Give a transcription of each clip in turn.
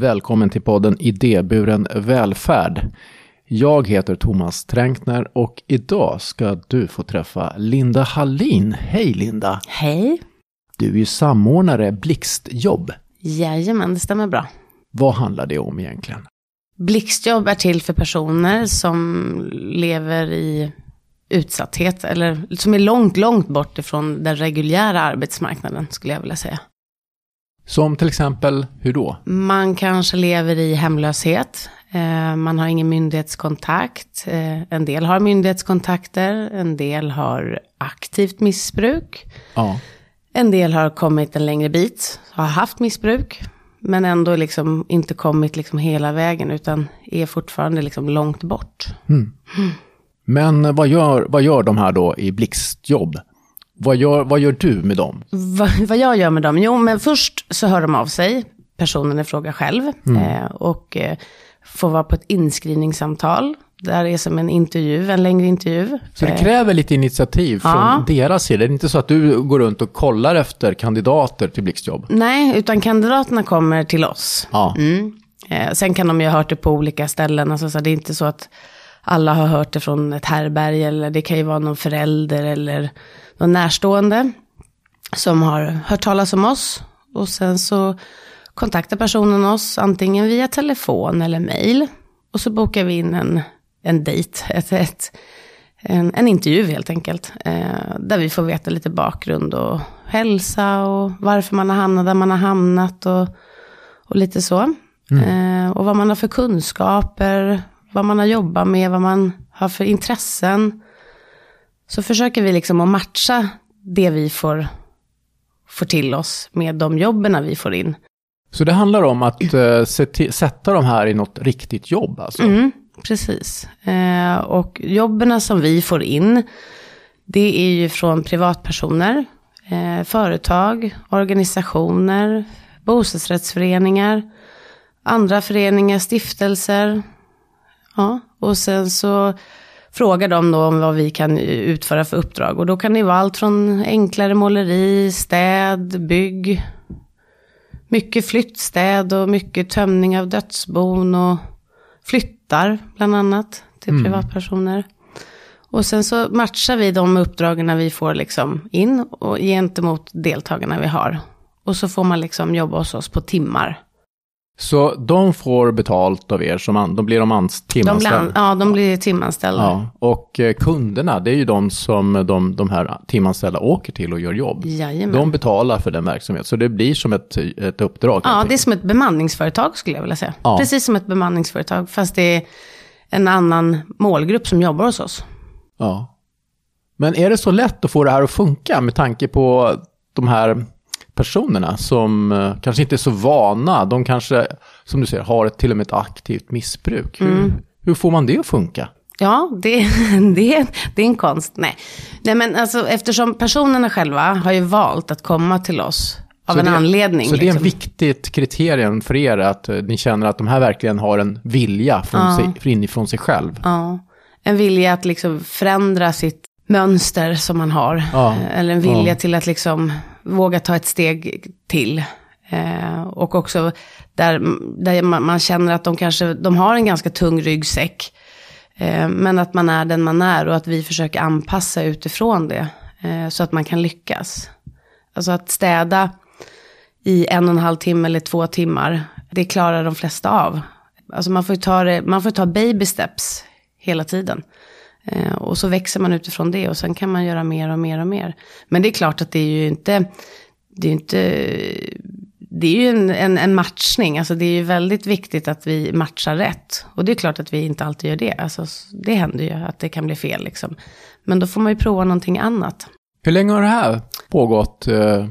Välkommen till podden Idéburen välfärd. Jag heter Thomas Tränkner och idag ska du få träffa Linda Hallin. Hej Linda! Hej! Du är ju samordnare Blixtjobb. Jajamän, det stämmer bra. Vad handlar det om egentligen? Blixtjobb är till för personer som lever i utsatthet eller som är långt, långt bort ifrån den reguljära arbetsmarknaden skulle jag vilja säga. Som till exempel, hur då? Man kanske lever i hemlöshet. Eh, man har ingen myndighetskontakt. Eh, en del har myndighetskontakter. En del har aktivt missbruk. Ja. En del har kommit en längre bit. Har haft missbruk. Men ändå liksom inte kommit liksom hela vägen. Utan är fortfarande liksom långt bort. Men vad gör, vad gör de här då i Blixtjobb? Vad gör, vad gör du med dem? vad, vad jag gör med dem? Jo, men först så hör de av sig, personen i fråga själv. Eh, och eh, får vara på ett inskrivningssamtal. Där är som en intervju, en längre intervju. Så det kräver lite initiativ från Ja. deras sida. Det är inte så att du går runt och kollar efter kandidater till Blixtjobb. Nej, utan kandidaterna kommer till oss. Ja. Mm. Eh, sen kan de ju ha hört det på olika ställen. Alltså, så det är inte så att alla har hört det från ett härberg. Eller det kan ju vara någon förälder eller någon närstående. Som har hört talas om oss. Och sen så kontaktar personen oss antingen via telefon eller mail. Och så bokar vi in en, en dejt. Ett, ett, en, en intervju helt enkelt. Eh, där vi får veta lite bakgrund och hälsa och varför man har hamnat där man har hamnat. Och, och lite så. Eh, och vad man har för kunskaper, vad man har jobbat med, vad man har för intressen. Så försöker vi liksom att matcha det vi får, får till oss med de jobben vi får in. Så det handlar om att eh, sätta de här i något riktigt jobb alltså? Mm, precis. Eh, och jobben som vi får in, det är ju från privatpersoner, eh, företag, organisationer, bostadsrättsföreningar, andra föreningar, stiftelser. Ja, och sen så frågar de då om vad vi kan utföra för uppdrag. Och då kan det vara allt från enklare måleri, städ, bygg, mycket flyttstäd och mycket tömning av dödsbon och flyttar bland annat till privatpersoner. Och sen så matchar vi de uppdragen vi får liksom in och gentemot deltagarna vi har. Och så får man liksom jobba hos oss på timmar. Så de får betalt av er, som an, de blir de timanställda? an- ja, de blir timanställda. Ja, och eh, kunderna, det är ju de som de, de här timanställda åker till och gör jobb. Jajamän. De betalar för den verksamheten, så det blir som ett, ett uppdrag. Ja, det är som ett bemanningsföretag skulle jag vilja säga. Ja. Precis som ett bemanningsföretag, fast det är en annan målgrupp som jobbar hos oss. Ja. Men är det så lätt att få det här att funka med tanke på de här personerna som eh, kanske inte är så vana, de kanske, som du säger, har ett, till och med ett aktivt missbruk. Hur, Mm. hur får man det att funka? Ja, det, det, det är en konst. Nej. Nej, men alltså eftersom personerna själva har ju valt att komma till oss av Så en det, anledning. Så det är en liksom. viktigt kriterium för er att eh, ni känner att de här verkligen har en vilja från sig, inifrån sig själv. Ja, en vilja att liksom förändra sitt mönster som man har. Ja. Eh, Eller en vilja Ja. till att liksom våga ta ett steg till. Eh, och också där, där man, man känner att de kanske, de har en ganska tung ryggsäck. Eh, men att man är den man är och att vi försöker anpassa utifrån det. Eh, så att man kan lyckas. Alltså att städa i en och en halv timme eller två timmar, det klarar de flesta av. Alltså man får ju ta, det, man får ta baby steps hela tiden. Eh, och så växer man utifrån det och sen kan man göra mer och mer och mer. Men det är klart att det är ju inte, det är inte, det är ju en, en, en matchning. Alltså det är ju väldigt viktigt att vi matchar rätt. Och det är klart att vi inte alltid gör det. Alltså det händer ju att det kan bli fel liksom. Men då får man ju prova någonting annat. Hur länge har det här pågått eh,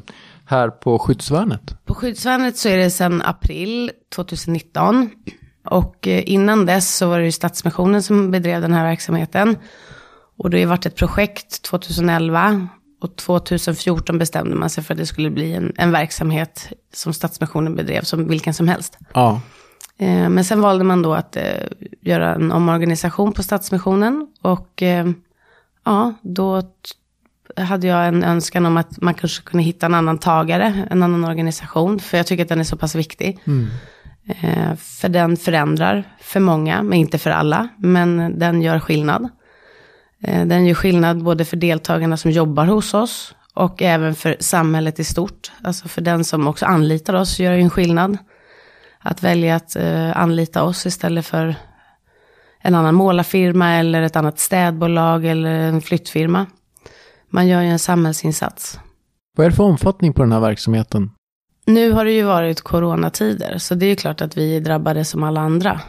här på skyddsvärnet? På skyddsvärnet så är det sedan april 2019. Och eh, innan dess så var det ju Stadsmissionen som bedrev den här verksamheten. Och det har varit ett projekt 2011. Och 2014 bestämde man sig för att det skulle bli en, en verksamhet som Stadsmissionen bedrev som vilken som helst. Ja. Eh, men sen valde man då att eh, göra en omorganisation på Stadsmissionen. Och eh, ja, då hade jag en önskan om att man kanske kunde hitta en annan tagare, en annan organisation. För jag tycker att den är så pass viktig. Eh, Eh, för den förändrar för många, men inte för alla. Men den gör skillnad. Eh, den gör skillnad både för deltagarna som jobbar hos oss och även för samhället i stort. Alltså för den som också anlitar oss gör en skillnad. Att välja att eh, anlita oss istället för en annan målarfirma eller ett annat städbolag eller en flyttfirma. Man gör ju en samhällsinsats. Vad är det för omfattning på den här verksamheten? Nu har det ju varit coronatider, så det är ju klart att vi är drabbade som alla andra.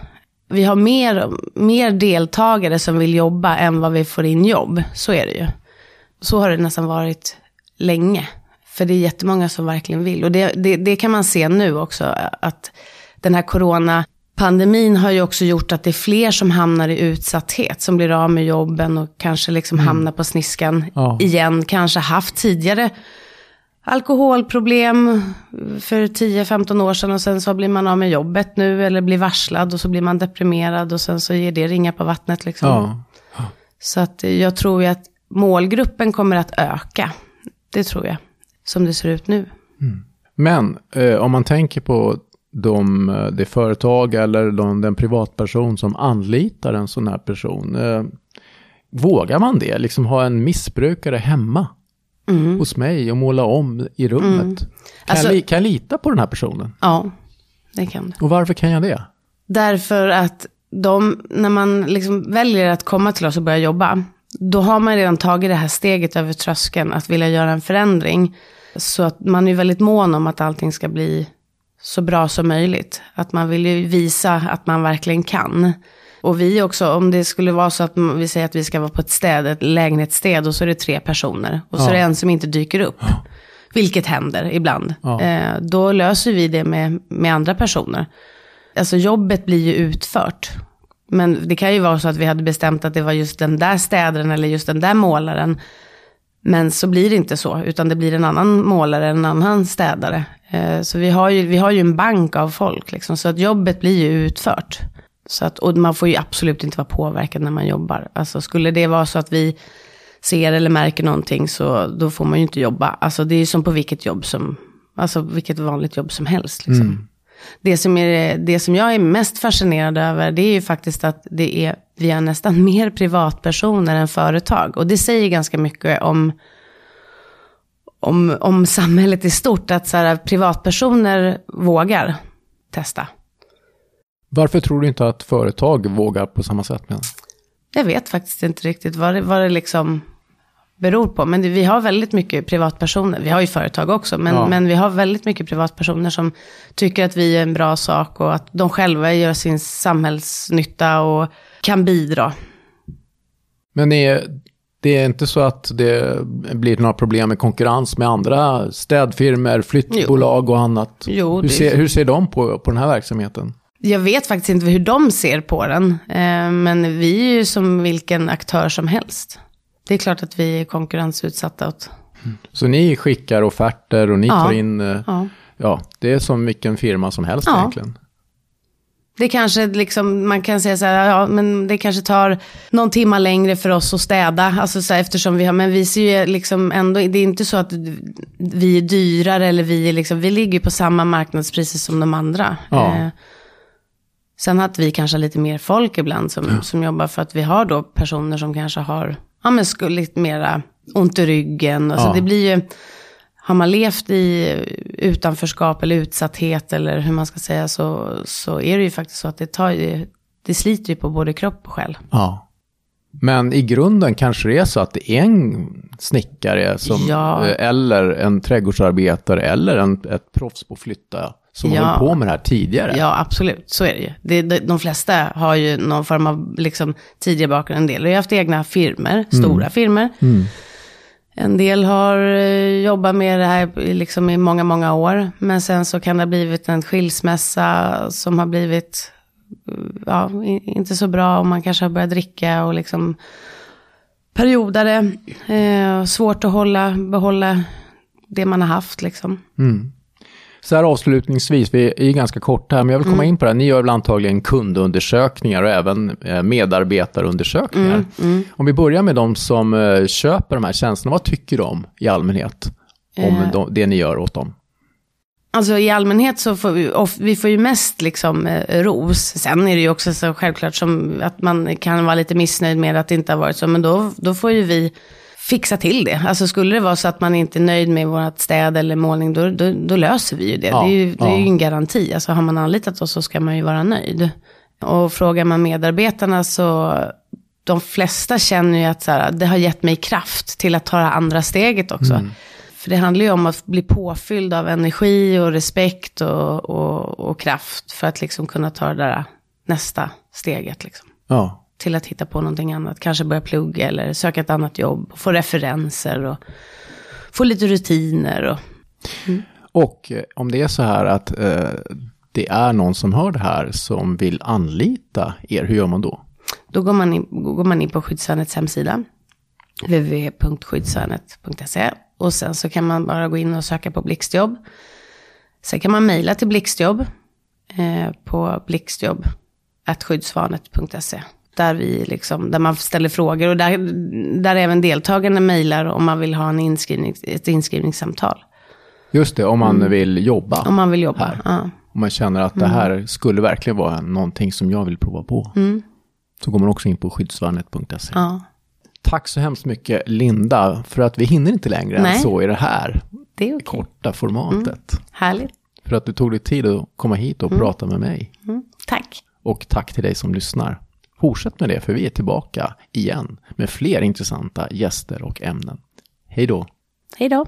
Vi har mer, mer deltagare som vill jobba än vad vi får in jobb, så är det ju. Så har det nästan varit länge. För det är jättemånga som verkligen vill. Och det, det, det kan man se nu också, att den här coronapandemin har ju också gjort att det är fler som hamnar i utsatthet, som blir av med jobben och kanske liksom mm. hamnar på sniskan ja. igen, kanske haft tidigare alkoholproblem för 10-15 år sedan och sen så blir man av med jobbet nu eller blir varslad och så blir man deprimerad och sen så ger det ringa på vattnet liksom. Ja. Så att jag tror ju att målgruppen kommer att öka. Det tror jag, som det ser ut nu. Mm. Men eh, om man tänker på de, eh, det företag eller de, den privatperson som anlitar en sån här person. Eh, vågar man det? Liksom ha en missbrukare hemma? Mm. hos mig och måla om i rummet. Mm. Kan, alltså, jag, kan jag lita på den här personen? Ja, det kan du. Och varför kan jag det? Därför att de, när man liksom väljer att komma till oss och börja jobba, då har man redan tagit det här steget över tröskeln att vilja göra en förändring. Så att man är väldigt mån om att allting ska bli så bra som möjligt. Att man vill ju visa att man verkligen kan. Och vi också, om det skulle vara så att vi säger att vi ska vara på ett städ, ett lägenhetsstäd, och så är det tre personer. Och så ja. är det en som inte dyker upp. Ja. Vilket händer ibland. Ja. Eh, då löser vi det med, med andra personer. Alltså jobbet blir ju utfört. Men det kan ju vara så att vi hade bestämt att det var just den där städaren eller just den där målaren. Men så blir det inte så, utan det blir en annan målare, en annan städare. Eh, så vi har, ju, vi har ju en bank av folk, liksom, så att jobbet blir ju utfört. Så att, och man får ju absolut inte vara påverkad när man jobbar. Alltså skulle det vara så att vi ser eller märker någonting så då får man ju inte jobba. Alltså det är ju som på vilket jobb som, alltså vilket vanligt jobb som helst. Liksom. Mm. Det, som är, det som jag är mest fascinerad över det är ju faktiskt att det är, vi är nästan mer privatpersoner än företag. Och det säger ganska mycket om, om, om samhället i stort. Att så här, privatpersoner vågar testa. Varför tror du inte att företag vågar på samma sätt? Med? Jag vet faktiskt inte riktigt vad det, vad det liksom beror på. Men det, vi har väldigt mycket privatpersoner. Vi har ju företag också. Men, ja. men vi har väldigt mycket privatpersoner som tycker att vi är en bra sak. Och att de själva gör sin samhällsnytta och kan bidra. Men är, det är inte så att det blir några problem med konkurrens med andra städfirmor, flyttbolag jo. och annat? Jo, hur, ser, hur ser de på, på den här verksamheten? Jag vet faktiskt inte hur de ser på den. Eh, men vi är ju som vilken aktör som helst. Det är klart att vi är konkurrensutsatta åt. Mm. Så ni skickar offerter och ni ja. tar in, eh, ja. ja, det är som vilken firma som helst ja. egentligen. Det kanske liksom, man kan säga så här, ja men det kanske tar någon timma längre för oss att städa. Alltså så här, eftersom vi har, men vi ser ju liksom ändå, det är inte så att vi är dyrare eller vi är liksom, vi ligger på samma marknadspriser som de andra. Ja. Eh, Sen att vi kanske har lite mer folk ibland som, ja. som jobbar för att vi har då personer som kanske har ja, men lite mera ont i ryggen. Alltså ja. det blir ju, har man levt i utanförskap eller utsatthet eller hur man ska säga så, så är det ju faktiskt så att det, tar ju, det sliter ju på både kropp och själ. Ja. Men i grunden kanske det är så att det är en snickare som, ja. eller en trädgårdsarbetare eller en, ett proffs på att flytta som ja. har hållit på med det här tidigare. Ja, absolut. Så är det ju. Det, de, de flesta har ju någon form av liksom, tidigare bakgrund. En del har ju haft egna firmer, mm. stora firmer. Mm. En del har eh, jobbat med det här liksom i många, många år. Men sen så kan det ha blivit en skilsmässa som har blivit ja, inte så bra. Och man kanske har börjat dricka och liksom periodare. Eh, svårt att hålla, behålla det man har haft liksom. Mm. Så här avslutningsvis, vi är ganska korta här, men jag vill komma mm. in på det här. Ni gör väl antagligen kundundersökningar och även eh, medarbetarundersökningar. Mm, mm. Om vi börjar med de som eh, köper de här tjänsterna, vad tycker de i allmänhet om eh. det ni gör åt dem? Alltså i allmänhet så får vi, vi får ju mest liksom eh, ros. Sen är det ju också så självklart som att man kan vara lite missnöjd med att det inte har varit så. Men då, då får ju vi fixa till det. Alltså skulle det vara så att man inte är nöjd med vårt städ eller målning, då, då, då löser vi ju det. Ja, det är ju, det är ju en garanti. Alltså har man anlitat oss så ska man ju vara nöjd. Och frågar man medarbetarna så, de flesta känner ju att så här, det har gett mig kraft till att ta det andra steget också. För det handlar ju om att bli påfylld av energi och respekt och, och, och kraft för att liksom kunna ta det där nästa steget. Liksom Ja, till att hitta på någonting annat. Kanske börja plugga eller söka ett annat jobb. Få referenser och få lite rutiner. Och, och eh, om det är så här att eh, det är någon som hör det här som vill anlita er, hur gör man då? då går man in, går man in på skyddsvärnets hemsida. www.skyddsvärnet.se Och sen så kan man bara gå in och söka på blixtjobb. Sen kan man mejla till blixtjobb eh, på blixtjobb.skyddsvarnet.se. Där, vi liksom, där man ställer frågor och där, där även deltagarna mejlar om man vill ha en inskrivning, ett inskrivningssamtal. Just det, om man vill jobba. Mm. Om man vill jobba. Här. Ja. Om man känner att det här skulle verkligen vara någonting som jag vill prova på. Så går man också in på skyddsvärnet.se. ja, Tack så hemskt mycket Linda, för att vi hinner inte längre än Nej. så i det här det okej. korta formatet. Härligt. För att du tog dig tid att komma hit och prata med mig. Mm. Tack. Och tack till dig som lyssnar. Fortsätt med det, för vi är tillbaka igen med fler intressanta gäster och ämnen. Hej då! Hej då.